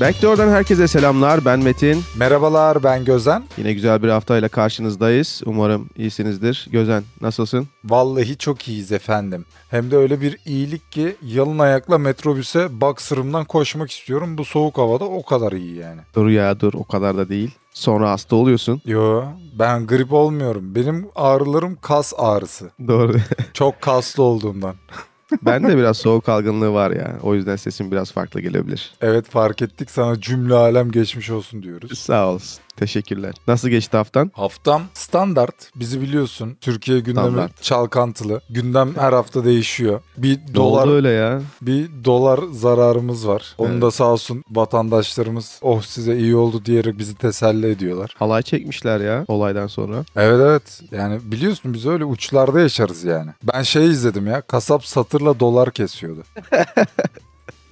Backdoor'dan herkese selamlar. Ben Metin. Merhabalar ben Gözen. Yine güzel bir haftayla karşınızdayız. Umarım iyisinizdir. Gözen nasılsın? Vallahi çok iyiyiz efendim. Hem de öyle bir iyilik ki yalın ayakla metrobüse boxer'ımdan koşmak istiyorum. Bu soğuk havada o kadar iyi yani. Dur ya dur o kadar da değil. Sonra hasta oluyorsun. Yo ben grip olmuyorum. Benim ağrılarım kas ağrısı. Doğru. Çok kaslı olduğumdan. Ben de biraz soğuk algınlığı var ya. O yüzden sesim biraz farklı gelebilir. Evet fark ettik sana cümle alem geçmiş olsun diyoruz. Sağ olsun. Teşekkürler. Nasıl geçti haftan? Haftam standart. Bizi biliyorsun. Türkiye gündemi Standart. çalkantılı. Gündem her hafta değişiyor. Bir Ne dolar öyle ya? bir dolar zararımız var. Onu Evet. da sağ olsun vatandaşlarımız oh size iyi oldu diyerek bizi teselli ediyorlar. Halay çekmişler ya olaydan sonra. Evet evet. Yani biliyorsun biz öyle uçlarda yaşarız yani. Ben şey izledim ya. Kasap satırla dolar kesiyordu.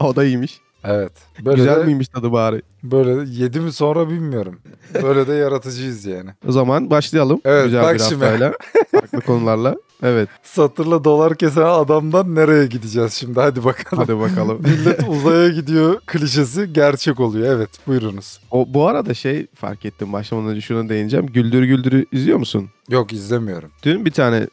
O da iyiymiş. Evet. Böyle Güzel de, miymiş tadı bari? Böyle de yedi mi sonra bilmiyorum. Böyle de yaratıcıyız yani. O zaman başlayalım. Evet, Güzel bak bir şimdi. haftayla. farklı konularla. Evet. Satırla dolar kesen adamdan nereye gideceğiz şimdi? Hadi bakalım. Hadi bakalım. Millet uzaya gidiyor klişesi gerçek oluyor. Evet buyurunuz. O, bu arada şey fark ettim başlamadan önce şuna değineceğim. Güldür Güldür'ü izliyor musun? Yok izlemiyorum. Dün bir tane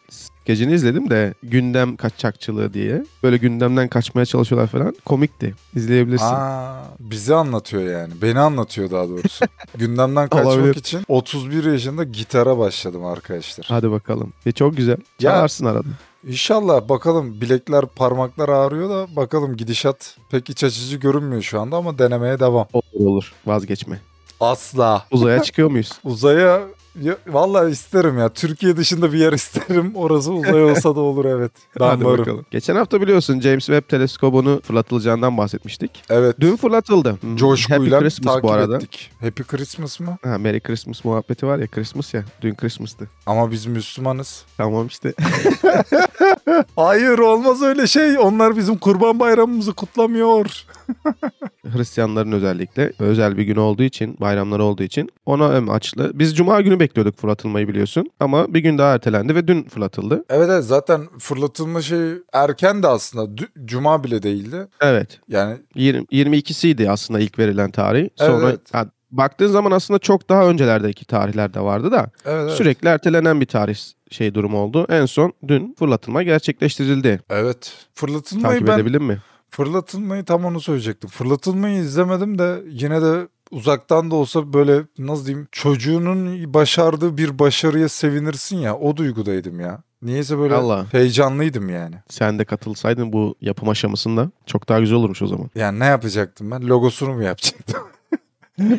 skecini izledim de gündem kaçakçılığı diye. Böyle gündemden kaçmaya çalışıyorlar falan. Komikti. İzleyebilirsin. Aa, bizi anlatıyor yani. Beni anlatıyor daha doğrusu. Gündemden kaçmak Olabilir. için 31 yaşında gitara başladım arkadaşlar. Hadi bakalım. Ve çok güzel. Çalarsın arada. İnşallah bakalım bilekler parmaklar ağrıyor da bakalım gidişat pek iç açıcı görünmüyor şu anda ama denemeye devam. Olur olur. Vazgeçme. Asla. Uzaya çıkıyor muyuz? Uzaya ya, vallahi isterim ya. Türkiye dışında bir yer isterim. Orası uzay olsa da olur evet. Ben Hadi varım. bakalım. Geçen hafta biliyorsun James Webb teleskobunu fırlatılacağından bahsetmiştik. Evet. Dün fırlatıldı. Coşkuyla Happy Christmas takip bu arada. ettik. Happy Christmas mı? Ha, Merry Christmas muhabbeti var ya Christmas ya. Dün Christmas'tı. Ama biz Müslümanız. Tamam işte. Hayır olmaz öyle şey. Onlar bizim kurban bayramımızı kutlamıyor. Hristiyanların özellikle özel bir gün olduğu için, bayramları olduğu için ona ön açlı. Biz cuma günü bekliyorduk fırlatılmayı biliyorsun ama bir gün daha ertelendi ve dün fırlatıldı. Evet evet zaten fırlatılma şey erken de aslında. Cuma bile değildi. Evet. Yani 20, 22'siydi aslında ilk verilen tarih. Sonra Evet. ha, baktığın zaman aslında çok daha öncelerdeki tarihler de vardı da evet evet. sürekli ertelenen bir tarih şey durumu oldu. En son dün fırlatılma gerçekleştirildi. Evet. Fırlatılmayı Takip ben edebilir mi? Fırlatılmayı tam onu söyleyecektim. Fırlatılmayı izlemedim de yine de uzaktan da olsa böyle nasıl diyeyim çocuğunun başardığı bir başarıya sevinirsin ya o duygudaydım ya. Niyeyse böyle Allah. heyecanlıydım yani. Sen de katılsaydın bu yapım aşamasında çok daha güzel olurmuş o zaman. Yani ne yapacaktım ben? Logosunu mu yapacaktım?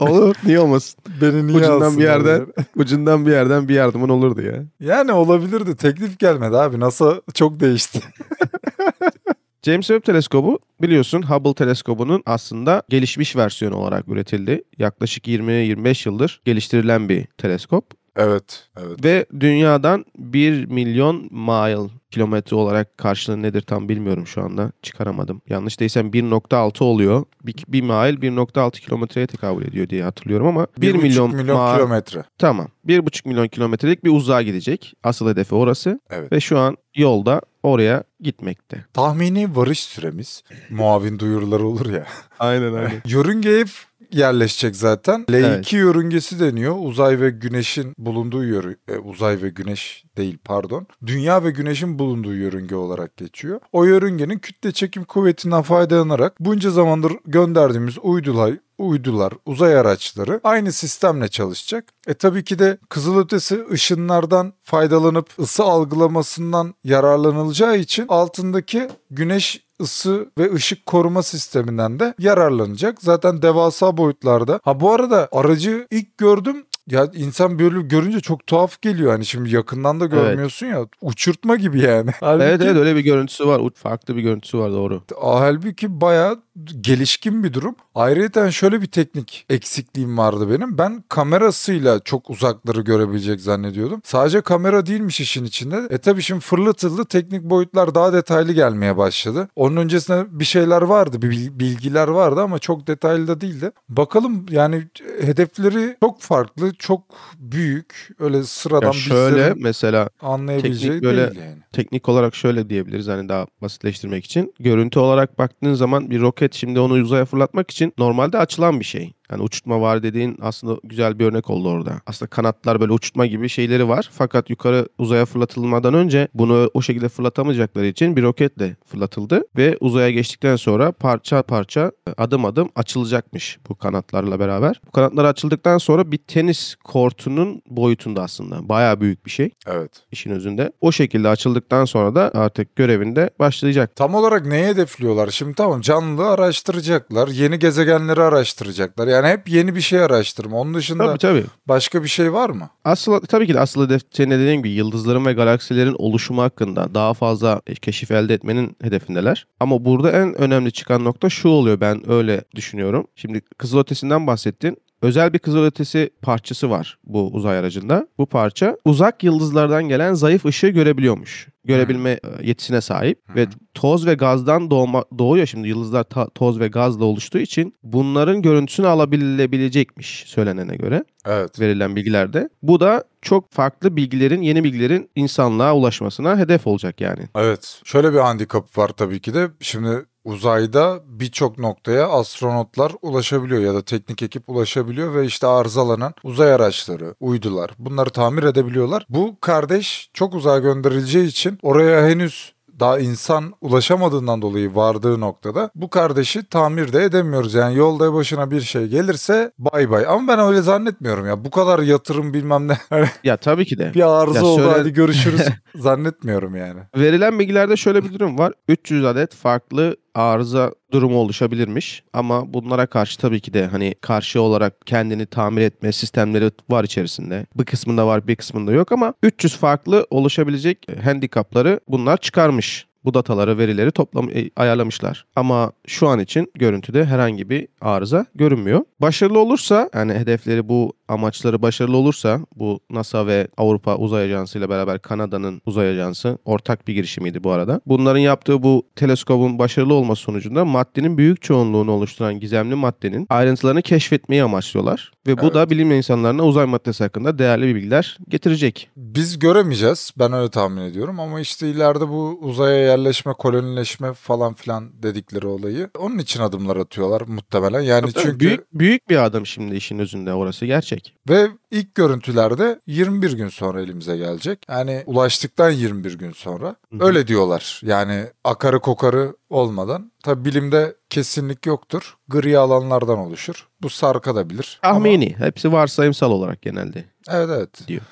Olur. Niye olmasın? Beni niye Ucundan bir yerden. yani? Ucundan bir yerden bir yardımın olurdu ya. Yani olabilirdi. Teklif gelmedi abi. NASA çok değişti. James Webb teleskobu biliyorsun Hubble teleskobunun aslında gelişmiş versiyonu olarak üretildi. Yaklaşık 20-25 yıldır geliştirilen bir teleskop. evet. Evet. Ve dünyadan 1 milyon mile kilometre olarak karşılığı nedir tam bilmiyorum şu anda. Çıkaramadım. Yanlış değilsem 1.6 oluyor. 1, bir mile 1.6 kilometreye tekabül ediyor diye hatırlıyorum ama 1 Bir buçuk milyon, milyon mile kilometre. tamam. 1.5 milyon kilometrelik bir uzağa gidecek. Asıl hedefi orası Evet. ve şu an yolda oraya gitmekte. Tahmini varış süremiz muavin duyuruları olur ya. Aynen aynen. Yörüngeye yerleşecek zaten. L2 Evet. yörüngesi deniyor. Uzay ve güneşin bulunduğu yörü e, uzay ve güneş değil pardon. Dünya ve güneşin bulunduğu yörünge olarak geçiyor. O yörüngenin kütle çekim kuvvetinden faydalanarak bunca zamandır gönderdiğimiz uydular uydular, uzay araçları aynı sistemle çalışacak. E tabii ki de kızılötesi ışınlardan faydalanıp ısı algılamasından yararlanılacağı için altındaki güneş ısı ve ışık koruma sisteminden de yararlanacak. Zaten devasa boyutlarda. Ha bu arada aracı ilk gördüm ya insan böyle görünce çok tuhaf geliyor. Hani şimdi yakından da görmüyorsun ya. Uçurtma gibi yani. Halbuki, Evet evet öyle bir görüntüsü var. Farklı bir görüntüsü var doğru. Halbuki bayağı gelişkin bir durum. Ayrıca şöyle bir teknik eksikliğim vardı benim. Ben kamerasıyla çok uzakları görebilecek zannediyordum. Sadece kamera değilmiş işin içinde. E tabii şimdi fırlatıldı. Teknik boyutlar daha detaylı gelmeye başladı. Onun öncesinde bir şeyler vardı. Bir bil- bilgiler vardı ama çok detaylı da değildi. Bakalım yani hedefleri çok farklı, çok büyük. Öyle sıradan Ya şöyle mesela anlayabileceği teknik böyle- değil yani. teknik olarak şöyle diyebiliriz hani daha basitleştirmek için. Görüntü olarak baktığın zaman bir roket roket şimdi onu uzaya fırlatmak için normalde açılan bir şey. Yani uçurtma var dediğin aslında güzel bir örnek oldu orada. Aslında kanatlar böyle uçurtma gibi şeyleri var. Fakat yukarı uzaya fırlatılmadan önce bunu o şekilde fırlatamayacakları için bir roketle fırlatıldı. Ve uzaya geçtikten sonra parça parça adım adım açılacakmış bu kanatlarla beraber. Bu kanatlar açıldıktan sonra bir tenis kortunun boyutunda aslında. Bayağı büyük bir şey Evet. işin özünde. O şekilde açıldıktan sonra da artık görevinde başlayacak. Tam olarak neye hedefliyorlar? Şimdi tamam canlı araştıracaklar. Yeni gezegenleri araştıracaklar. Yani hep yeni bir şey araştırma. Onun dışında Tabii tabii. başka bir şey var mı? Asıl tabii ki de asıl hedef senin de dediğin gibi yıldızların ve galaksilerin oluşumu hakkında daha fazla keşif elde etmenin hedefindeler. Ama burada en önemli çıkan nokta şu oluyor ben öyle düşünüyorum. Şimdi kızılötesinden bahsettin. Özel bir kızılötesi parçası var bu uzay aracında. Bu parça uzak yıldızlardan gelen zayıf ışığı görebiliyormuş. Görebilme e, yetisine sahip ve toz ve gazdan doğma, doğuyor şimdi yıldızlar ta- toz ve gazla oluştuğu için bunların görüntüsünü alabilecekmiş söylenene göre Evet. verilen bilgilerde. Bu da çok farklı bilgilerin, yeni bilgilerin insanlığa ulaşmasına hedef olacak yani. Evet. Şöyle bir handikap var tabii ki de. Şimdi uzayda birçok noktaya astronotlar ulaşabiliyor ya da teknik ekip ulaşabiliyor ve işte arızalanan uzay araçları, uydular bunları tamir edebiliyorlar. Bu kardeş çok uzağa gönderileceği için oraya henüz daha insan ulaşamadığından dolayı vardığı noktada bu kardeşi tamir de edemiyoruz. Yani yolda başına bir şey gelirse bay bay. Ama ben öyle zannetmiyorum ya. Bu kadar yatırım bilmem ne. Ya tabii ki de. bir arıza Ya oldu söyle- hadi görüşürüz zannetmiyorum yani. Verilen bilgilerde şöyle bir durum var. 300 adet farklı arıza durumu oluşabilirmiş. Ama bunlara karşı tabii ki de hani karşı olarak kendini tamir etme sistemleri var içerisinde. Bir kısmında var bir kısmında yok ama 300 farklı oluşabilecek handikapları bunlar çıkarmış. Bu dataları, verileri toplam e, ayarlamışlar. Ama şu an için görüntüde herhangi bir arıza görünmüyor. Başarılı olursa yani hedefleri bu amaçları başarılı olursa bu NASA ve Avrupa Uzay Ajansı ile beraber Kanada'nın uzay ajansı ortak bir girişimiydi bu arada. Bunların yaptığı bu teleskobun başarılı olması sonucunda maddenin büyük çoğunluğunu oluşturan gizemli maddenin ayrıntılarını keşfetmeyi amaçlıyorlar. Ve bu Evet. da bilim insanlarına uzay maddesi hakkında değerli bilgiler getirecek. Biz göremeyeceğiz. Ben öyle tahmin ediyorum ama işte ileride bu uzaya yerleşme, kolonileşme falan filan dedikleri olayı. Onun için adımlar atıyorlar muhtemelen. Yani çünkü büyük büyük bir adım şimdi işin özünde orası gerçek. ve ilk görüntülerde 21 gün sonra elimize gelecek. Yani ulaştıktan 21 gün sonra. Hı hı. Öyle diyorlar. Yani akarı kokarı olmadan. Tabi bilimde kesinlik yoktur. Gri alanlardan oluşur. Bu sarkabilir. Ama- Tahmini. Hepsi varsayımsal olarak genelde. Evet evet. Diyor.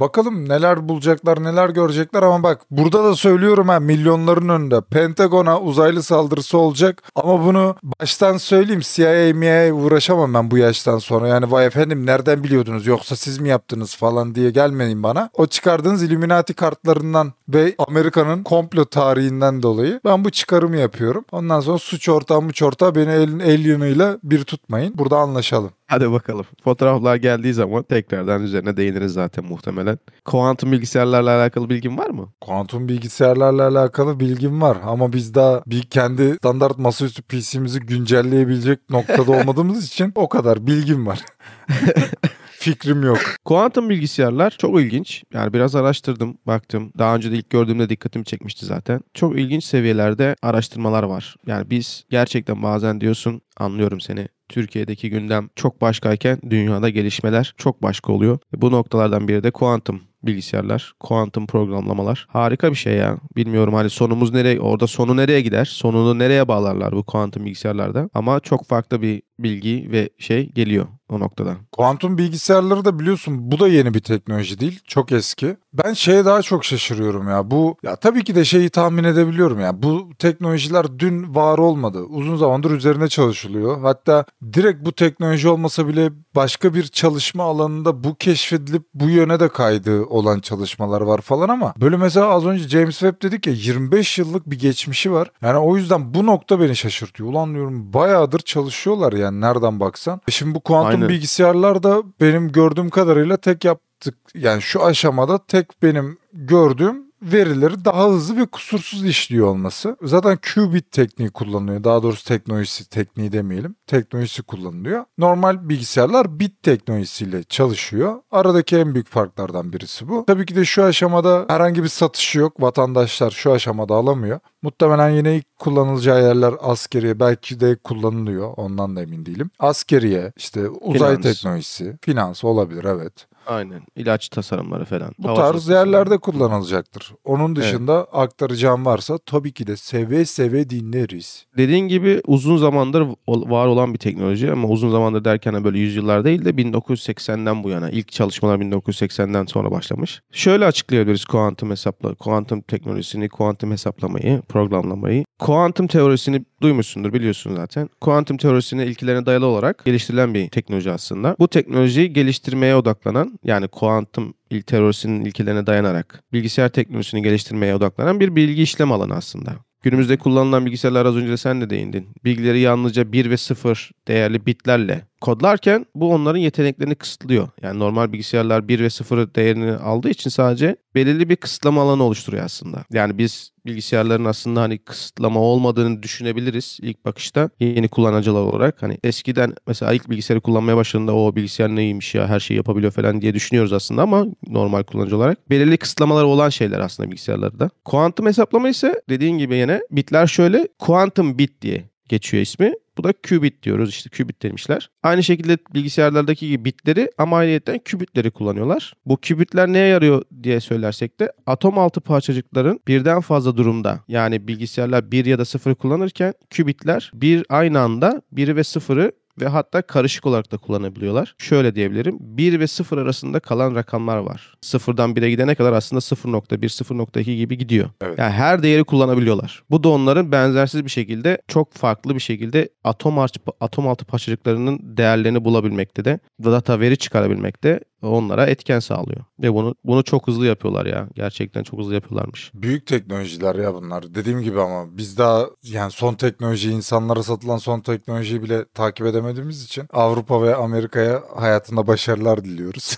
Bakalım neler bulacaklar neler görecekler ama bak burada da söylüyorum ha milyonların önünde Pentagon'a uzaylı saldırısı olacak ama bunu baştan söyleyeyim CIA MIA uğraşamam ben bu yaştan sonra yani vay efendim nereden biliyordunuz yoksa siz mi yaptınız falan diye gelmeyin bana. O çıkardığınız Illuminati kartlarından ve Amerika'nın komplo tarihinden dolayı ben bu çıkarımı yapıyorum. Ondan sonra suç ortağı muç ortağı beni elin alien'ıyla bir tutmayın. Burada anlaşalım. Hadi bakalım. Fotoğraflar geldiği zaman tekrardan üzerine değiniriz zaten muhtemelen. Kuantum bilgisayarlarla alakalı bilgin var mı? Kuantum bilgisayarlarla alakalı bilgim var ama biz daha bir kendi standart masaüstü PC'mizi güncelleyebilecek noktada olmadığımız için o kadar bilgim var. Fikrim yok. Kuantum bilgisayarlar çok ilginç. Yani biraz araştırdım, baktım. Daha önce de ilk gördüğümde dikkatimi çekmişti zaten. Çok ilginç seviyelerde araştırmalar var. Yani biz gerçekten bazen diyorsun, anlıyorum seni. Türkiye'deki gündem çok başkayken dünyada gelişmeler çok başka oluyor. Bu noktalardan biri de kuantum bilgisayarlar, kuantum programlamalar. Harika bir şey ya. Bilmiyorum hani sonumuz nereye, orada sonu nereye gider? Sonunu nereye bağlarlar bu kuantum bilgisayarlarda? Ama çok farklı bir bilgi ve şey geliyor o noktada. Kuantum bilgisayarları da biliyorsun bu da yeni bir teknoloji değil. Çok eski. Ben şeye daha çok şaşırıyorum ya. Bu ya tabii ki de şeyi tahmin edebiliyorum ya. Bu teknolojiler dün var olmadı. Uzun zamandır üzerine çalışılıyor. Hatta direkt bu teknoloji olmasa bile başka bir çalışma alanında bu keşfedilip bu yöne de kaydığı olan çalışmalar var falan ama böyle mesela az önce James Webb dedik ya 25 yıllık bir geçmişi var. Yani o yüzden bu nokta beni şaşırtıyor. Ulan diyorum bayağıdır çalışıyorlar yani nereden baksan. Şimdi bu kuantum Aynen. bilgisayarlar da benim gördüğüm kadarıyla tek yaptık yani şu aşamada tek benim gördüğüm verileri daha hızlı ve kusursuz işliyor olması. Zaten qubit tekniği kullanılıyor. Daha doğrusu teknolojisi tekniği demeyelim. Teknolojisi kullanılıyor. Normal bilgisayarlar bit teknolojisiyle çalışıyor. Aradaki en büyük farklardan birisi bu. Tabii ki de şu aşamada herhangi bir satışı yok. Vatandaşlar şu aşamada alamıyor. Muhtemelen yine ilk kullanılacağı yerler askeriye belki de kullanılıyor. Ondan da emin değilim. Askeriye, işte uzay Finans. teknolojisi, finans olabilir evet. Aynen. İlaç tasarımları falan. Bu Hava tarz yerlerde kullanılacaktır. Onun dışında aktaracağım varsa tabii ki de seve seve dinleriz. Dediğin gibi uzun zamandır var olan bir teknoloji ama uzun zamandır derken de böyle yüzyıllar değil de 1980'den bu yana. ilk çalışmalar 1980'den sonra başlamış. Şöyle açıklayabiliriz kuantum hesapla, kuantum teknolojisini, kuantum hesaplamayı, programlamayı. Kuantum teorisini duymuşsundur biliyorsun zaten. Kuantum teorisinin ilkelerine dayalı olarak geliştirilen bir teknoloji aslında. Bu teknolojiyi geliştirmeye odaklanan yani kuantum il teorisinin ilkelerine dayanarak bilgisayar teknolojisini geliştirmeye odaklanan bir bilgi işlem alanı aslında. Günümüzde kullanılan bilgisayarlar az önce sen de değindin. Bilgileri yalnızca 1 ve 0 değerli bitlerle kodlarken bu onların yeteneklerini kısıtlıyor. Yani normal bilgisayarlar 1 ve 0 değerini aldığı için sadece belirli bir kısıtlama alanı oluşturuyor aslında. Yani biz bilgisayarların aslında hani kısıtlama olmadığını düşünebiliriz ilk bakışta yeni kullanıcılar olarak. Hani eskiden mesela ilk bilgisayarı kullanmaya başladığında o bilgisayar neymiş ya her şeyi yapabiliyor falan diye düşünüyoruz aslında ama normal kullanıcı olarak. Belirli kısıtlamaları olan şeyler aslında bilgisayarlarda. Kuantum hesaplama ise dediğin gibi yine bitler şöyle kuantum bit diye geçiyor ismi. Bu da qubit diyoruz işte qubit demişler. Aynı şekilde bilgisayarlardaki gibi bitleri ama ayrıyeten qubitleri kullanıyorlar. Bu qubitler neye yarıyor diye söylersek de atom altı parçacıkların birden fazla durumda yani bilgisayarlar 1 ya da 0 kullanırken qubitler bir aynı anda 1'i ve 0'ı ve hatta karışık olarak da kullanabiliyorlar. Şöyle diyebilirim. 1 ve 0 arasında kalan rakamlar var. 0'dan 1'e gidene kadar aslında 0.1, 0.2 gibi gidiyor. Evet. Yani her değeri kullanabiliyorlar. Bu da onların benzersiz bir şekilde çok farklı bir şekilde atom, atom altı parçacıklarının değerlerini bulabilmekte de data veri çıkarabilmekte onlara etken sağlıyor. Ve bunu bunu çok hızlı yapıyorlar ya. Gerçekten çok hızlı yapıyorlarmış. Büyük teknolojiler ya bunlar. Dediğim gibi ama biz daha yani son teknoloji insanlara satılan son teknolojiyi bile takip edemediğimiz için Avrupa ve Amerika'ya hayatında başarılar diliyoruz.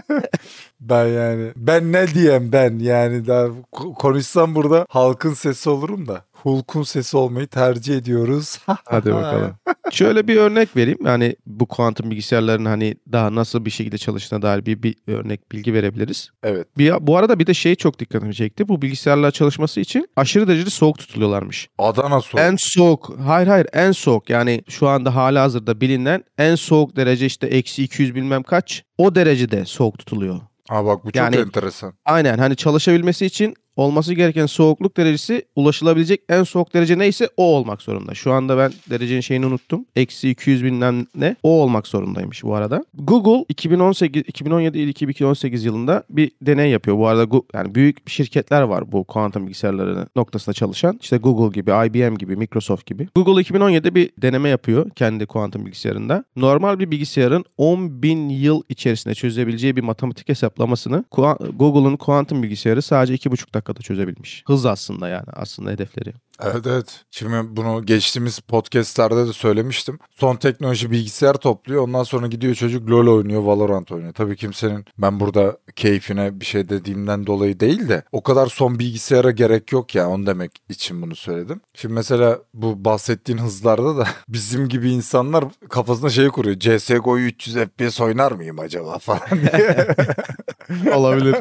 ben yani ben ne diyeyim ben yani daha ko- konuşsam burada halkın sesi olurum da Hulk'un sesi olmayı tercih ediyoruz. Hadi bakalım. Şöyle bir örnek vereyim. Yani bu kuantum bilgisayarların hani daha nasıl bir şekilde çalıştığına dair bir, bir örnek bilgi verebiliriz. evet. Bir, bu arada bir de şey çok dikkatimi çekti. Bu bilgisayarlar çalışması için aşırı derecede soğuk tutuluyorlarmış. Adana soğuk. En soğuk, hayır hayır en soğuk yani şu anda hala hazırda bilinen en soğuk derece işte eksi 200 bilmem kaç o derecede soğuk tutuluyor. Aa bak bu çok Yani- enteresan. Aynen hani çalışabilmesi için olması gereken soğukluk derecesi ulaşılabilecek en soğuk derece neyse o olmak zorunda. Şu anda ben derecenin şeyini unuttum. Eksi 200 bilmem ne o olmak zorundaymış bu arada. Google 2018, 2017 ile 2018 yılında bir deney yapıyor. Bu arada yani büyük şirketler var bu kuantum bilgisayarları noktasında çalışan. İşte Google gibi, IBM gibi, Microsoft gibi. Google 2017'de bir deneme yapıyor kendi kuantum bilgisayarında. Normal bir bilgisayarın 10 bin yıl içerisinde çözebileceği bir matematik hesaplamasını Google'un kuantum bilgisayarı sadece 2,5 dakikada çözebilmiş. Hız aslında yani aslında hedefleri. Evet evet. Şimdi bunu geçtiğimiz podcastlerde de söylemiştim. Son teknoloji bilgisayar topluyor. Ondan sonra gidiyor çocuk LoL oynuyor, Valorant oynuyor. Tabii kimsenin ben burada keyfine bir şey dediğimden dolayı değil de o kadar son bilgisayara gerek yok ya. Onu demek için bunu söyledim. Şimdi mesela bu bahsettiğin hızlarda da bizim gibi insanlar kafasına şey kuruyor. CSGO'yu 300 FPS oynar mıyım acaba falan diye. Olabilir.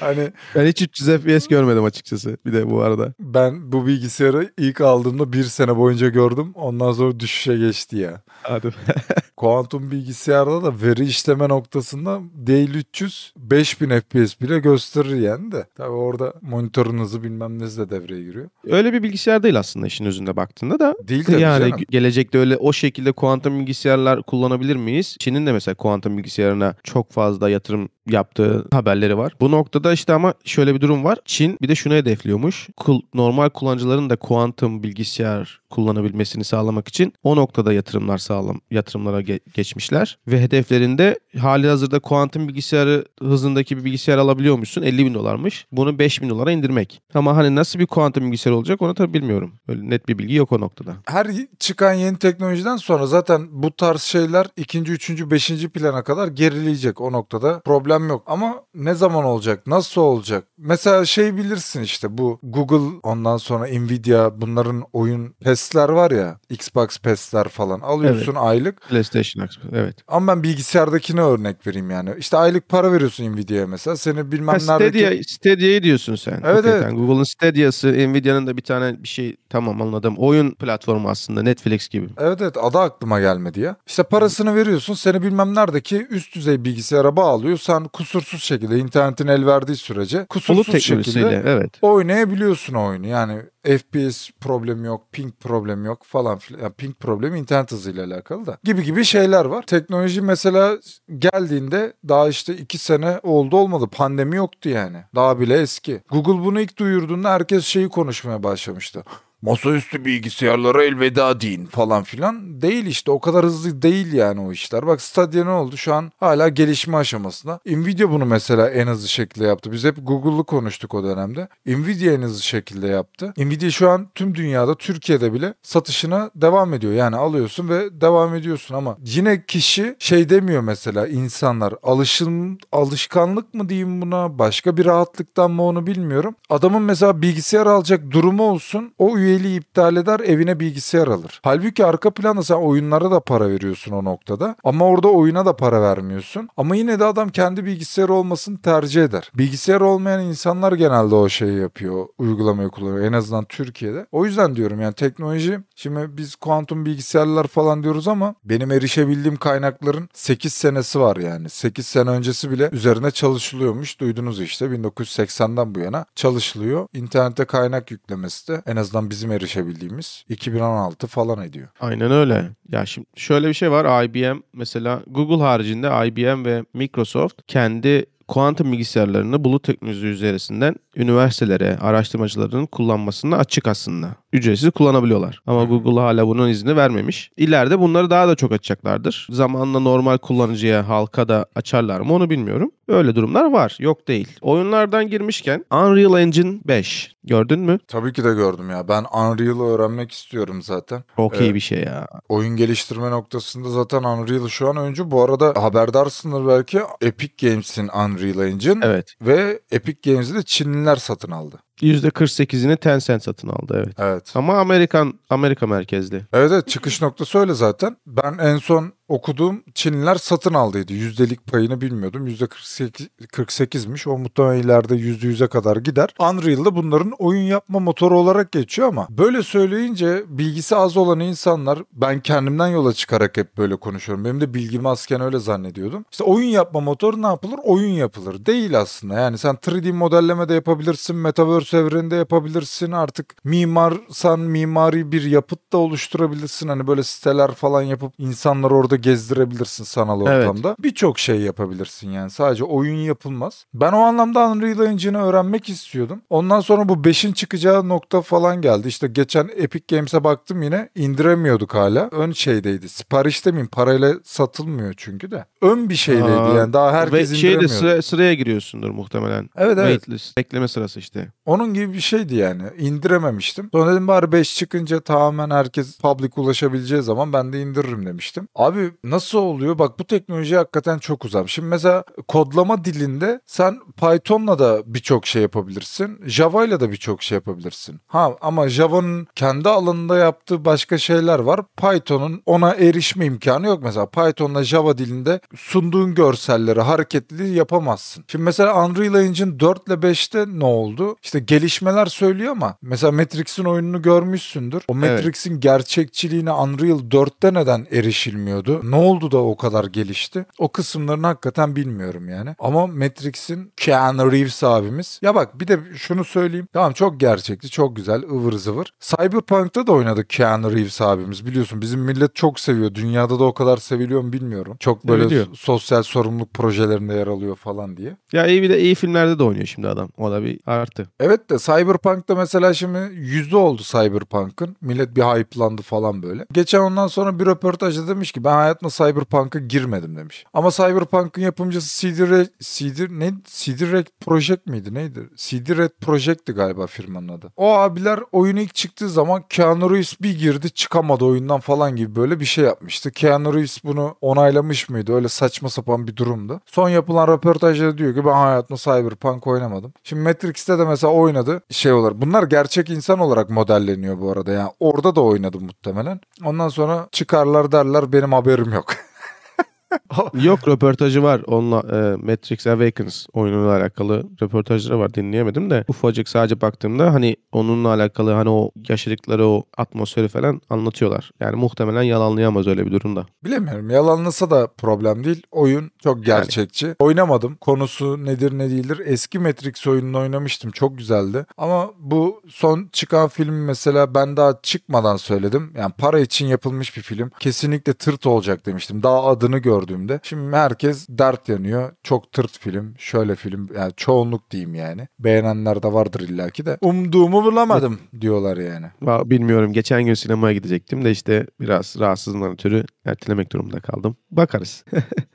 Hani ben hiç 300 FPS görmedim açıkçası bir de bu arada. ben bu bilgisayarı ilk aldığımda bir sene boyunca gördüm. Ondan sonra düşüşe geçti ya. Hadi. Kuantum bilgisayarda da veri işleme noktasında değil 300 5000 FPS bile gösterir yani de. Tabii orada monitörün hızı bilmem nesi de devreye giriyor. Öyle bir bilgisayar değil aslında işin özünde baktığında da. Değil tabii yani canım. gelecekte öyle o şekilde kuantum bilgisayarlar kullanabilir miyiz? Çin'in de mesela kuantum bilgisayarına çok fazla yatırım yaptığı haberleri var. Bu noktada işte ama şöyle bir durum var. Çin bir de şunu hedefliyormuş. Normal kullanıcıların da kuantum bilgisayar kullanabilmesini sağlamak için o noktada yatırımlar sağlam yatırımlara ge- geçmişler ve hedeflerinde hali hazırda kuantum bilgisayarı hızındaki bir bilgisayar alabiliyormuşsun 50 bin dolarmış. Bunu 5 bin dolara indirmek. Ama hani nasıl bir kuantum bilgisayar olacak onu tabii bilmiyorum. Öyle net bir bilgi yok o noktada. Her çıkan yeni teknolojiden sonra zaten bu tarz şeyler ikinci, üçüncü, beşinci plana kadar gerileyecek o noktada. Problem yok. Ama ne zaman olacak? Nasıl olacak? Mesela şey bilirsin işte bu Google ondan sonra Nvidia bunların oyun PES'ler var ya Xbox PES'ler falan alıyorsun aylık. PlayStation Xbox, evet. Ama ben bilgisayardakine örnek vereyim yani. İşte aylık para veriyorsun Nvidia'ya mesela. Seni bilmem Ha, neredeki... Stadia, Stadia'yı diyorsun sen. Evet, Hakikaten. evet. Google'ın Stadia'sı, Nvidia'nın da bir tane bir şey tamam anladım. Oyun platformu aslında Netflix gibi. Evet evet adı aklıma gelmedi ya. İşte parasını veriyorsun seni bilmem neredeki üst düzey bilgisayara bağlıyor. Sen kusursuz şekilde internetin el verdiği sürece kusursuz şekilde evet. oynayabiliyorsun oyunu. Yani FPS problemi yok, ping problemi yok falan filan. Yani ping problemi internet hızıyla alakalı da. Gibi gibi şeyler var. Teknoloji mesela geldiğinde daha işte iki sene oldu olmadı. Pandemi yoktu yani. Daha bile eski. Google bunu ilk duyurduğunda herkes şeyi konuşmaya başlamıştı. Masaüstü bilgisayarlara elveda deyin falan filan. Değil işte o kadar hızlı değil yani o işler. Bak Stadia ne oldu? Şu an hala gelişme aşamasında. Nvidia bunu mesela en hızlı şekilde yaptı. Biz hep Google'lu konuştuk o dönemde. Nvidia en hızlı şekilde yaptı. Nvidia şu an tüm dünyada Türkiye'de bile satışına devam ediyor. Yani alıyorsun ve devam ediyorsun ama yine kişi şey demiyor mesela insanlar alışın alışkanlık mı diyeyim buna başka bir rahatlıktan mı onu bilmiyorum. Adamın mesela bilgisayar alacak durumu olsun o üyeliği iptal eder evine bilgisayar alır. Halbuki arka planda sen oyunlara da para veriyorsun o noktada ama orada oyuna da para vermiyorsun. Ama yine de adam kendi bilgisayarı olmasını tercih eder. Bilgisayar olmayan insanlar genelde o şeyi yapıyor, uygulamayı kullanıyor en azından Türkiye'de. O yüzden diyorum yani teknoloji şimdi biz kuantum bilgisayarlar falan diyoruz ama benim erişebildiğim kaynakların 8 senesi var yani. 8 sene öncesi bile üzerine çalışılıyormuş. Duydunuz işte 1980'den bu yana çalışılıyor. İnternete kaynak yüklemesi de en azından bizim erişebildiğimiz 2016 falan ediyor. Aynen öyle. Ya şimdi şöyle bir şey var. IBM mesela Google haricinde IBM ve Microsoft kendi kuantum bilgisayarlarını bulut teknolojisi üzerinden üniversitelere, araştırmacıların kullanmasına açık aslında. Ücretsiz kullanabiliyorlar. Ama Google hala bunun izni vermemiş. İleride bunları daha da çok açacaklardır. Zamanla normal kullanıcıya, halka da açarlar mı onu bilmiyorum. Öyle durumlar var. Yok değil. Oyunlardan girmişken Unreal Engine 5 gördün mü? Tabii ki de gördüm ya. Ben Unreal'ı öğrenmek istiyorum zaten. Çok iyi Evet. bir şey ya. Oyun geliştirme noktasında zaten Unreal şu an öncü. Bu arada haberdarsındır belki Epic Games'in Unreal Engine Evet. ve Epic Games'i de Çinliler satın aldı. %48'ini Tencent satın aldı evet. Evet. Ama Amerikan Amerika merkezli. Evet evet çıkış noktası öyle zaten. Ben en son okuduğum Çinliler satın aldıydı. Yüzdelik payını bilmiyordum. Yüzde 48, 48'miş. O muhtemelen ileride yüzde yüze kadar gider. Unreal'da bunların oyun yapma motoru olarak geçiyor ama böyle söyleyince bilgisi az olan insanlar ben kendimden yola çıkarak hep böyle konuşuyorum. Benim de bilgim azken öyle zannediyordum. İşte oyun yapma motoru ne yapılır? Oyun yapılır. Değil aslında. Yani sen 3D modelleme de yapabilirsin. Metaverse evreninde yapabilirsin. Artık mimarsan mimari bir yapıt da oluşturabilirsin. Hani böyle siteler falan yapıp insanlar orada gezdirebilirsin sanal Evet. ortamda. Birçok şey yapabilirsin yani. Sadece oyun yapılmaz. Ben o anlamda Unreal Engine'i öğrenmek istiyordum. Ondan sonra bu 5'in çıkacağı nokta falan geldi. İşte geçen Epic Games'e baktım yine indiremiyorduk hala. Ön şeydeydi. Sipariş demeyeyim parayla satılmıyor çünkü de. Ön bir şeydeydi Aa, yani daha herkes Ve indiremiyordu. sıra, sıraya giriyorsundur muhtemelen. Evet evet. Waitlist. Bekleme sırası işte. Onun gibi bir şeydi yani. İndirememiştim. Sonra dedim bari 5 çıkınca tamamen herkes public ulaşabileceği zaman ben de indiririm demiştim. Abi nasıl oluyor? Bak bu teknoloji hakikaten çok uzak. Şimdi mesela kodlama dilinde sen Python'la da birçok şey yapabilirsin. Java'yla da birçok şey yapabilirsin. Ha ama Java'nın kendi alanında yaptığı başka şeyler var. Python'un ona erişme imkanı yok. Mesela Python'la Java dilinde sunduğun görselleri, hareketliliği yapamazsın. Şimdi mesela Unreal Engine 4 ile 5'te ne oldu? İşte gelişmeler söylüyor ama mesela Matrix'in oyununu görmüşsündür. O Evet. Matrix'in gerçekçiliğine Unreal 4'te neden erişilmiyordu? Oldu? Ne oldu da o kadar gelişti? O kısımlarını hakikaten bilmiyorum yani. Ama Matrix'in Keanu Reeves abimiz. Ya bak bir de şunu söyleyeyim. Tamam çok gerçekçi, çok güzel, ıvır zıvır. Cyberpunk'ta da oynadı Keanu Reeves abimiz. Biliyorsun bizim millet çok seviyor. Dünyada da o kadar seviliyor mu bilmiyorum. Çok böyle Seviliyor. sosyal sorumluluk projelerinde yer alıyor falan diye. Ya iyi bir de iyi filmlerde de oynuyor şimdi adam. O da bir artı. Evet de Cyberpunk'ta mesela şimdi yüzü oldu Cyberpunk'ın. Millet bir hype'landı falan böyle. Geçen ondan sonra bir röportajda demiş ki ben hayatımda Cyberpunk'a girmedim demiş. Ama Cyberpunk'ın yapımcısı CD Red, CD, ne? CD Red Project miydi neydi? CD Red Project'ti galiba firmanın adı. O abiler oyun ilk çıktığı zaman Keanu Reeves bir girdi çıkamadı oyundan falan gibi böyle bir şey yapmıştı. Keanu Reeves bunu onaylamış mıydı? Öyle saçma sapan bir durumdu. Son yapılan röportajda diyor ki ben hayatımda Cyberpunk oynamadım. Şimdi Matrix'te de mesela oynadı şey olarak. Bunlar gerçek insan olarak modelleniyor bu arada. Yani orada da oynadı muhtemelen. Ondan sonra çıkarlar derler benim haberim yok. Yok röportajı var. Onunla e, Matrix Awakens oyunuyla alakalı röportajları var. Dinleyemedim de ufacık sadece baktığımda hani onunla alakalı hani o yaşadıkları o atmosferi falan anlatıyorlar. Yani muhtemelen yalanlayamaz öyle bir durumda. Bilemiyorum. Yalanlasa da problem değil. Oyun çok gerçekçi. Oynamadım. Konusu nedir ne değildir. Eski Matrix oyununu oynamıştım. Çok güzeldi. Ama bu son çıkan film mesela ben daha çıkmadan söyledim. Yani para için yapılmış bir film. Kesinlikle tırt olacak demiştim. Daha adını gördüğümde. Şimdi herkes dert yanıyor. Çok tırt film. Şöyle film. Yani çoğunluk diyeyim yani. Beğenenler de vardır illaki de. Umduğumu bulamadım diyorlar yani. Bilmiyorum. Geçen gün sinemaya gidecektim de işte biraz rahatsızlığından ötürü ertelemek durumunda kaldım. Bakarız.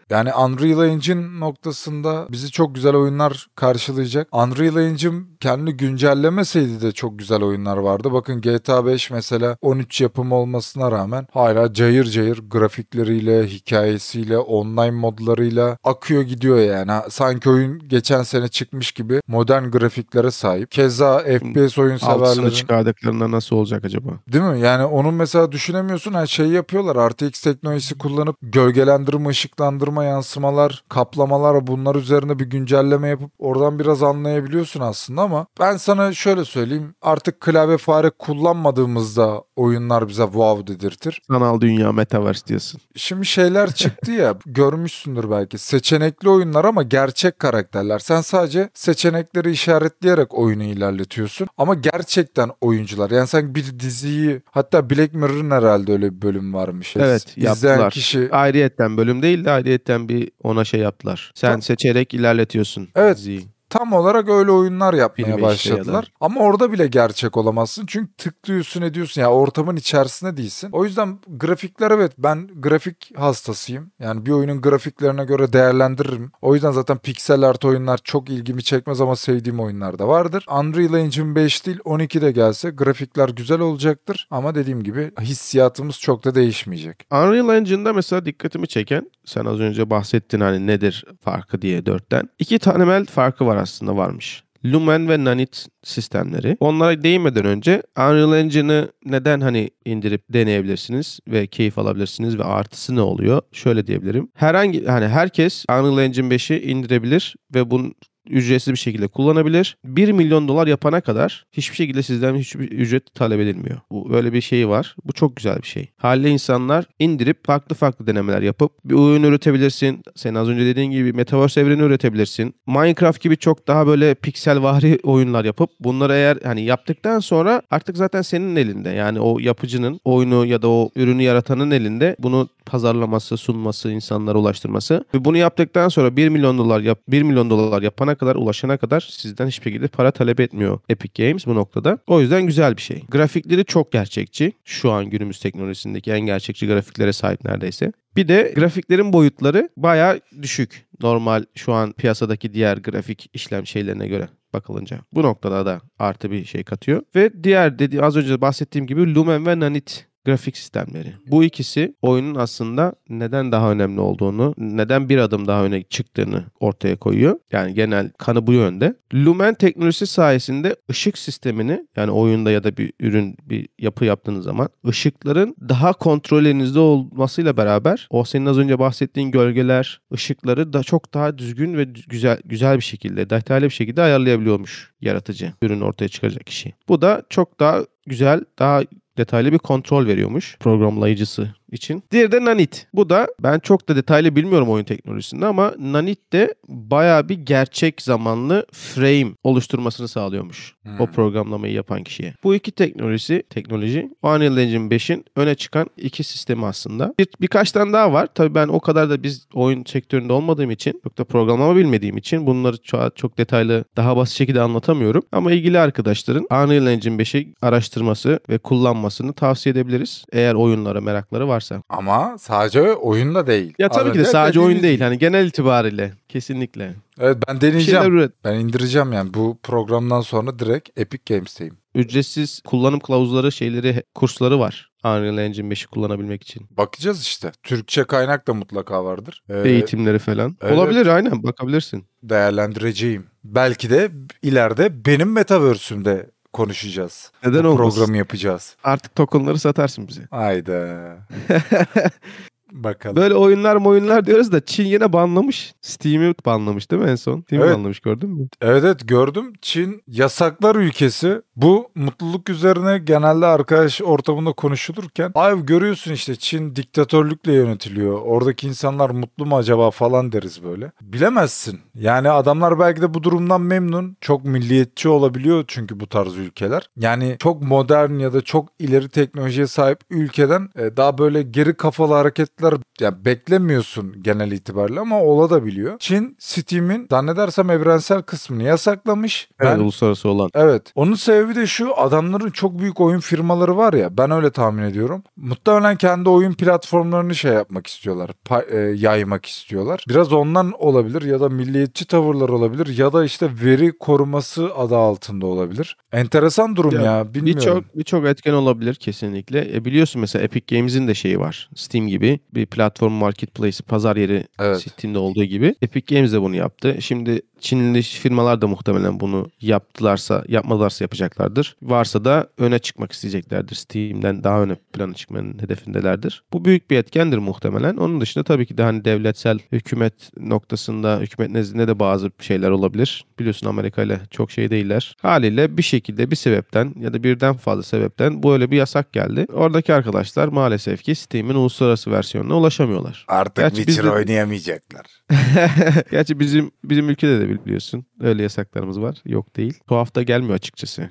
Yani Unreal Engine noktasında bizi çok güzel oyunlar karşılayacak. Unreal Engine kendi güncellemeseydi de çok güzel oyunlar vardı. Bakın GTA 5 mesela 13 yapımı olmasına rağmen hala cayır cayır grafikleriyle, hikayesiyle, online modlarıyla akıyor gidiyor yani. Sanki oyun geçen sene çıkmış gibi modern grafiklere sahip. Keza FPS oyun Altısını severlerin çıkardıklarında nasıl olacak acaba? Değil mi? Yani onun mesela düşünemiyorsun her şeyi yapıyorlar. RTX teknolojisi kullanıp gölgelendirme, ışıklandırma, yansımalar, kaplamalar bunlar üzerine bir güncelleme yapıp oradan biraz anlayabiliyorsun aslında ama ben sana şöyle söyleyeyim. Artık klavye fare kullanmadığımızda oyunlar bize wow dedirtir. Sanal dünya metaverse diyorsun. Şimdi şeyler çıktı ya görmüşsündür belki. Seçenekli oyunlar ama gerçek karakterler. Sen sadece seçenekleri işaretleyerek oyunu ilerletiyorsun. Ama gerçekten oyuncular. Yani sen bir diziyi hatta Black Mirror'ın herhalde öyle bir bölüm varmış. Evet İzleyen yaptılar. kişi Ayrıyetten bölüm değil de ayrıyetten bir ona şey yaptılar. Sen Tamam. seçerek ilerletiyorsun Evet. diziyi. Tam olarak öyle oyunlar yapmaya Filmi işte ya başladılar. Ama orada bile gerçek olamazsın. Çünkü tıklıyorsun ediyorsun. Ya ortamın içerisinde değilsin. O yüzden grafikler evet ben grafik hastasıyım. Yani bir oyunun grafiklerine göre değerlendiririm. O yüzden zaten pixel art oyunlar çok ilgimi çekmez ama sevdiğim oyunlar da vardır. Unreal Engine 5 değil 12 de gelse grafikler güzel olacaktır. Ama dediğim gibi hissiyatımız çok da değişmeyecek. Unreal Engine'da mesela dikkatimi çeken sen az önce bahsettin hani nedir farkı diye dörtten. İki temel farkı var aslında varmış. Lumen ve Nanit sistemleri. Onlara değinmeden önce Unreal Engine'ı neden hani indirip deneyebilirsiniz ve keyif alabilirsiniz ve artısı ne oluyor? Şöyle diyebilirim. Herhangi hani herkes Unreal Engine 5'i indirebilir ve bunun ücretsiz bir şekilde kullanabilir. 1 milyon dolar yapana kadar hiçbir şekilde sizden hiçbir ücret talep edilmiyor. Bu böyle bir şey var. Bu çok güzel bir şey. Haliyle insanlar indirip farklı farklı denemeler yapıp bir oyun üretebilirsin. Senin az önce dediğin gibi Metaverse evreni üretebilirsin. Minecraft gibi çok daha böyle pikselvari oyunlar yapıp bunları eğer hani yaptıktan sonra artık zaten senin elinde. Yani o yapıcının oyunu ya da o ürünü yaratanın elinde bunu pazarlaması, sunması, insanlara ulaştırması. Ve bunu yaptıktan sonra 1 milyon dolar yap 1 milyon dolar yapana kadar ulaşana kadar sizden hiçbir şekilde para talep etmiyor Epic Games bu noktada. O yüzden güzel bir şey. Grafikleri çok gerçekçi. Şu an günümüz teknolojisindeki en gerçekçi grafiklere sahip neredeyse. Bir de grafiklerin boyutları bayağı düşük. Normal şu an piyasadaki diğer grafik işlem şeylerine göre bakılınca. Bu noktada da artı bir şey katıyor. Ve diğer dedi az önce bahsettiğim gibi Lumen ve Nanit grafik sistemleri. Bu ikisi oyunun aslında neden daha önemli olduğunu, neden bir adım daha öne çıktığını ortaya koyuyor. Yani genel kanı bu yönde. Lumen teknolojisi sayesinde ışık sistemini yani oyunda ya da bir ürün, bir yapı yaptığınız zaman ışıkların daha kontrolünüzde olmasıyla beraber o senin az önce bahsettiğin gölgeler, ışıkları da çok daha düzgün ve güzel güzel bir şekilde, detaylı bir şekilde ayarlayabiliyormuş yaratıcı ürün ortaya çıkacak kişi. Bu da çok daha güzel, daha detaylı bir kontrol veriyormuş programlayıcısı için. Diğeri de Nanit. Bu da ben çok da detaylı bilmiyorum oyun teknolojisinde ama Nanit de bayağı bir gerçek zamanlı frame oluşturmasını sağlıyormuş. O Hmm. programlamayı yapan kişiye. Bu iki teknolojisi, teknoloji Unreal Engine 5'in öne çıkan iki sistemi aslında. Bir, birkaç tane daha var. Tabii ben o kadar da biz oyun sektöründe olmadığım için, çok da programlama bilmediğim için bunları çok, çok detaylı, daha basit şekilde anlatamıyorum. Ama ilgili arkadaşların Unreal Engine 5'i araştırması ve kullanmasını tavsiye edebiliriz. Eğer oyunlara merakları varsa. Ama sadece oyunda değil. Ya tabii Az ki de sadece oyun değil. Hani genel itibariyle kesinlikle. Evet ben deneyeceğim. Ben indireceğim yani bu programdan sonra direkt Epic Games'teyim. Ücretsiz kullanım kılavuzları, şeyleri, kursları var. Unreal Engine 5'i kullanabilmek için. Bakacağız işte. Türkçe kaynak da mutlaka vardır. Ee, Eğitimleri falan. evet. Olabilir aynen bakabilirsin. değerlendireceğim. Belki de ileride benim metaverse'ümde konuşacağız. Neden olmasın? programı yapacağız. Artık tokenları satarsın bize. Hayda. Bakalım. Böyle oyunlar oyunlar diyoruz da Çin yine banlamış. Steam'i banlamış değil mi en son? Steam'i Evet. banlamış gördün mü? Evet evet gördüm. Çin yasaklar ülkesi. Bu mutluluk üzerine genelde arkadaş ortamında konuşulurken ay görüyorsun işte Çin diktatörlükle yönetiliyor. Oradaki insanlar mutlu mu acaba falan deriz böyle. Bilemezsin. Yani adamlar belki de bu durumdan memnun. Çok milliyetçi olabiliyor çünkü bu tarz ülkeler. Yani çok modern ya da çok ileri teknolojiye sahip ülkeden e, daha böyle geri kafalı hareketler ya beklemiyorsun genel itibariyle ama ola da biliyor. Çin Steam'in zannedersem evrensel kısmını yasaklamış. Evet, Ben uluslararası olan. Evet. Onun sebebi de şu adamların çok büyük oyun firmaları var ya ben öyle tahmin ediyorum. Muhtemelen kendi oyun platformlarını şey yapmak istiyorlar. pa- e, yaymak istiyorlar. Biraz ondan olabilir ya da milliyetçi tavırlar olabilir ya da işte veri koruması adı altında olabilir. Enteresan durum ya, Ya, bilmiyorum. Birçok birçok etken olabilir kesinlikle. E biliyorsun mesela Epic Games'in de şeyi var. Steam gibi bir platform marketplace, pazar yeri Evet. Steam'de olduğu gibi. Epic Games de bunu yaptı. Şimdi Çinli firmalar da muhtemelen bunu yaptılarsa, yapmadılarsa yapacaklardır. Varsa da öne çıkmak isteyeceklerdir. Steam'den daha öne plana çıkmanın hedefindelerdir. Bu büyük bir etkendir muhtemelen. Onun dışında tabii ki de hani devletsel hükümet noktasında, hükümet nezdinde de bazı şeyler olabilir. Biliyorsun Amerika ile çok şey değiller. Haliyle bir şekilde bir sebepten ya da birden fazla sebepten böyle bir yasak geldi. Oradaki arkadaşlar maalesef ki Steam'in uluslararası versiyonuna ulaşamıyorlar. Artık Gerçi Witcher bizde- oynayamayacaklar. Gerçi bizim bizim ülkede de biliyorsun öyle yasaklarımız var. Yok değil. Tuhaf da gelmiyor açıkçası.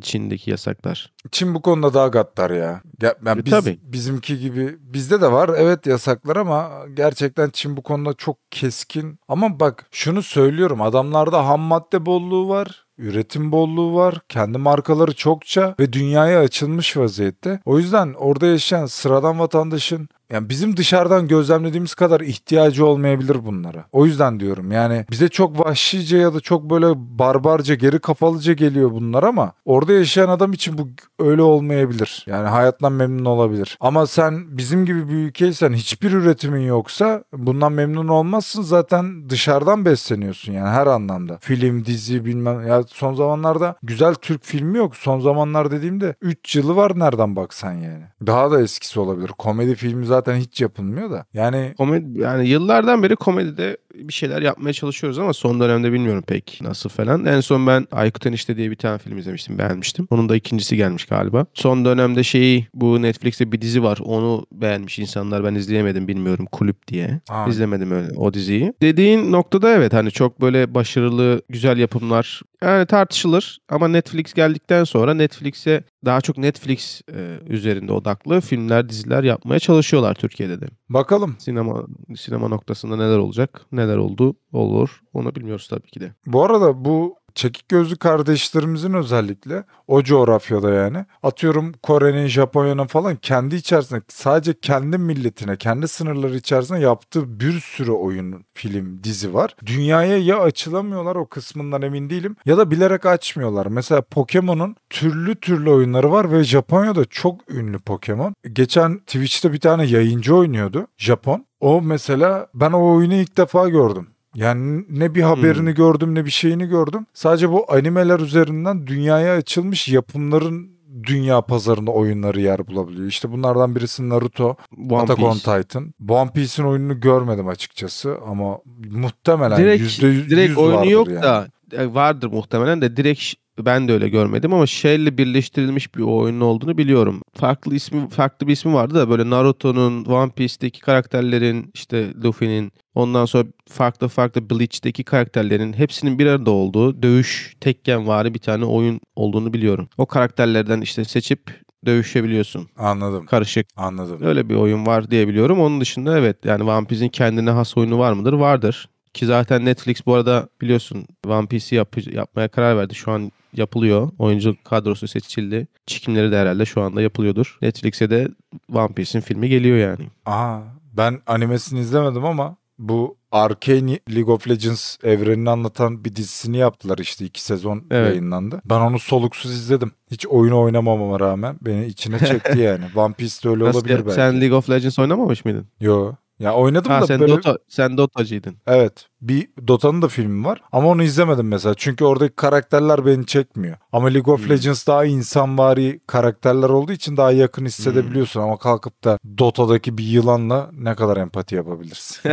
Çin'deki yasaklar. Çin bu konuda daha gaddar ya. Ya- yani E, biz, tabii. bizimki gibi bizde de var evet yasaklar ama gerçekten Çin bu konuda çok keskin. Ama bak şunu söylüyorum adamlarda ham madde bolluğu var. Üretim bolluğu var. Kendi markaları çokça ve dünyaya açılmış vaziyette. O yüzden orada yaşayan sıradan vatandaşın yani bizim dışarıdan gözlemlediğimiz kadar ihtiyacı olmayabilir bunlara. O yüzden diyorum yani bize çok vahşice ya da çok böyle barbarca geri kafalıca geliyor bunlar ama orada yaşayan adam için bu öyle olmayabilir. Yani hayattan memnun olabilir. Ama sen bizim gibi bir ülkeysen hiçbir üretimin yoksa bundan memnun olmazsın zaten dışarıdan besleniyorsun yani her anlamda. Film, dizi bilmem ya son zamanlarda güzel Türk filmi yok. Son zamanlar dediğimde 3 yılı var nereden baksan yani. Daha da eskisi olabilir. Komedi filmi zaten hiç yapılmıyor da. Yani Komedi yani yıllardan beri komedide bir şeyler yapmaya çalışıyoruz ama son dönemde bilmiyorum pek nasıl falan. En son ben Aykut Enişte diye bir tane film izlemiştim. Beğenmiştim. Onun da ikincisi gelmiş galiba. Son dönemde şeyi bu Netflix'te bir dizi var. Onu beğenmiş insanlar. Ben izleyemedim bilmiyorum. Kulüp diye. Aa. İzlemedim öyle o diziyi. Dediğin noktada evet hani çok böyle başarılı güzel yapımlar yani tartışılır ama Netflix geldikten sonra Netflix'e daha çok Netflix e, üzerinde odaklı filmler, diziler yapmaya çalışıyorlar Türkiye'de de. bakalım. Sinema sinema noktasında neler olacak, neler oldu, olur onu bilmiyoruz tabii ki de. Bu arada bu çekik gözlü kardeşlerimizin özellikle o coğrafyada yani atıyorum Kore'nin, Japonya'nın falan kendi içerisinde sadece kendi milletine, kendi sınırları içerisinde yaptığı bir sürü oyun, film, dizi var. Dünyaya ya açılamıyorlar o kısmından emin değilim ya da bilerek açmıyorlar. Mesela Pokemon'un türlü türlü oyunları var ve Japonya'da çok ünlü Pokemon. Geçen Twitch'te bir tane yayıncı oynuyordu Japon. O mesela ben o oyunu ilk defa gördüm. Yani ne bir haberini gördüm ne bir şeyini gördüm. Sadece bu animeler üzerinden dünyaya açılmış yapımların dünya pazarında oyunları yer bulabiliyor. İşte bunlardan birisi Naruto, One Attack on Piece. Titan. One Piece'in oyununu görmedim açıkçası ama muhtemelen Direkt, yüzde yüz direkt oyunu yok yani. da e, vardır muhtemelen de direkt Ben de öyle görmedim ama Shell'le birleştirilmiş bir oyunun olduğunu biliyorum. Farklı ismi farklı bir ismi vardı da böyle Naruto'nun, One Piece'teki karakterlerin, işte Luffy'nin, ondan sonra farklı farklı Bleach'teki karakterlerin hepsinin bir arada olduğu dövüş tekken vari bir tane oyun olduğunu biliyorum. O karakterlerden işte seçip dövüşebiliyorsun. Anladım. Karışık. Anladım. Öyle bir oyun var diye biliyorum. Onun dışında evet yani One Piece'in kendine has oyunu var mıdır? Vardır. Ki zaten Netflix bu arada biliyorsun One Piece'i yap- yapmaya karar verdi. Şu an yapılıyor. Oyuncu kadrosu seçildi. Çekimleri de herhalde şu anda yapılıyordur. Netflix'e de One Piece'in filmi geliyor yani. Aa, ben animesini izlemedim ama bu Arcane League of Legends evrenini anlatan bir dizisini yaptılar işte iki sezon Evet. yayınlandı. Ben onu soluksuz izledim. Hiç oyun oynamamama rağmen beni içine çekti yani. One Piece'te öyle Nasıl olabilir belki. Sen League of Legends oynamamış mıydın? Yo. Ya oynadım Ha da sen böyle Dota sen Dota'cıydın. Evet. Bir Dota'nın da filmi var ama onu izlemedim mesela. Çünkü oradaki karakterler beni çekmiyor. Ama League of Hmm. Legends daha insanvari karakterler olduğu için daha yakın hissedebiliyorsun. Hmm. Ama kalkıp da Dota'daki bir yılanla ne kadar empati yapabilirsin.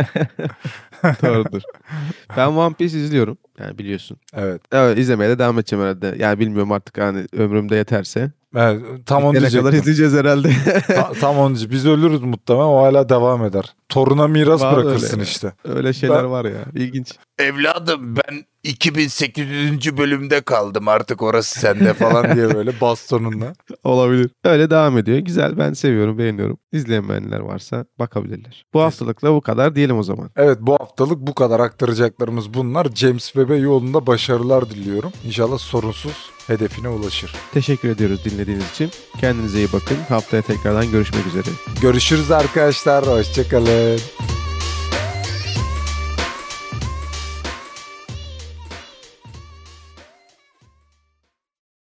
Doğrudur. ben One Piece izliyorum. Yani biliyorsun. evet. Evet izlemeye de devam edeceğim herhalde. Yani bilmiyorum artık hani ömrümde yeterse. Evet, tam onu Ne kadar diyecektim. izleyeceğiz herhalde. Ta- tam onu diyecektim. Biz ölürüz muhtemelen o hala devam eder. Toruna miras Var bırakırsın öyle. işte. Öyle şeyler Ben- var ya. İlginç. Evladım ben 2800. bölümde kaldım artık orası sende falan. Diye böyle bastonunla. Olabilir. Öyle devam ediyor. Güzel. Ben seviyorum, beğeniyorum. İzlemeyenler varsa bakabilirler. Bu haftalıkla bu kadar diyelim o zaman. Evet bu haftalık bu kadar aktaracaklarımız bunlar. James Webb'e yolunda başarılar diliyorum. İnşallah sorunsuz hedefine ulaşır. Teşekkür ediyoruz dinlediğiniz için. Kendinize iyi bakın. Haftaya tekrardan görüşmek üzere. Görüşürüz arkadaşlar. Hoşçakalın.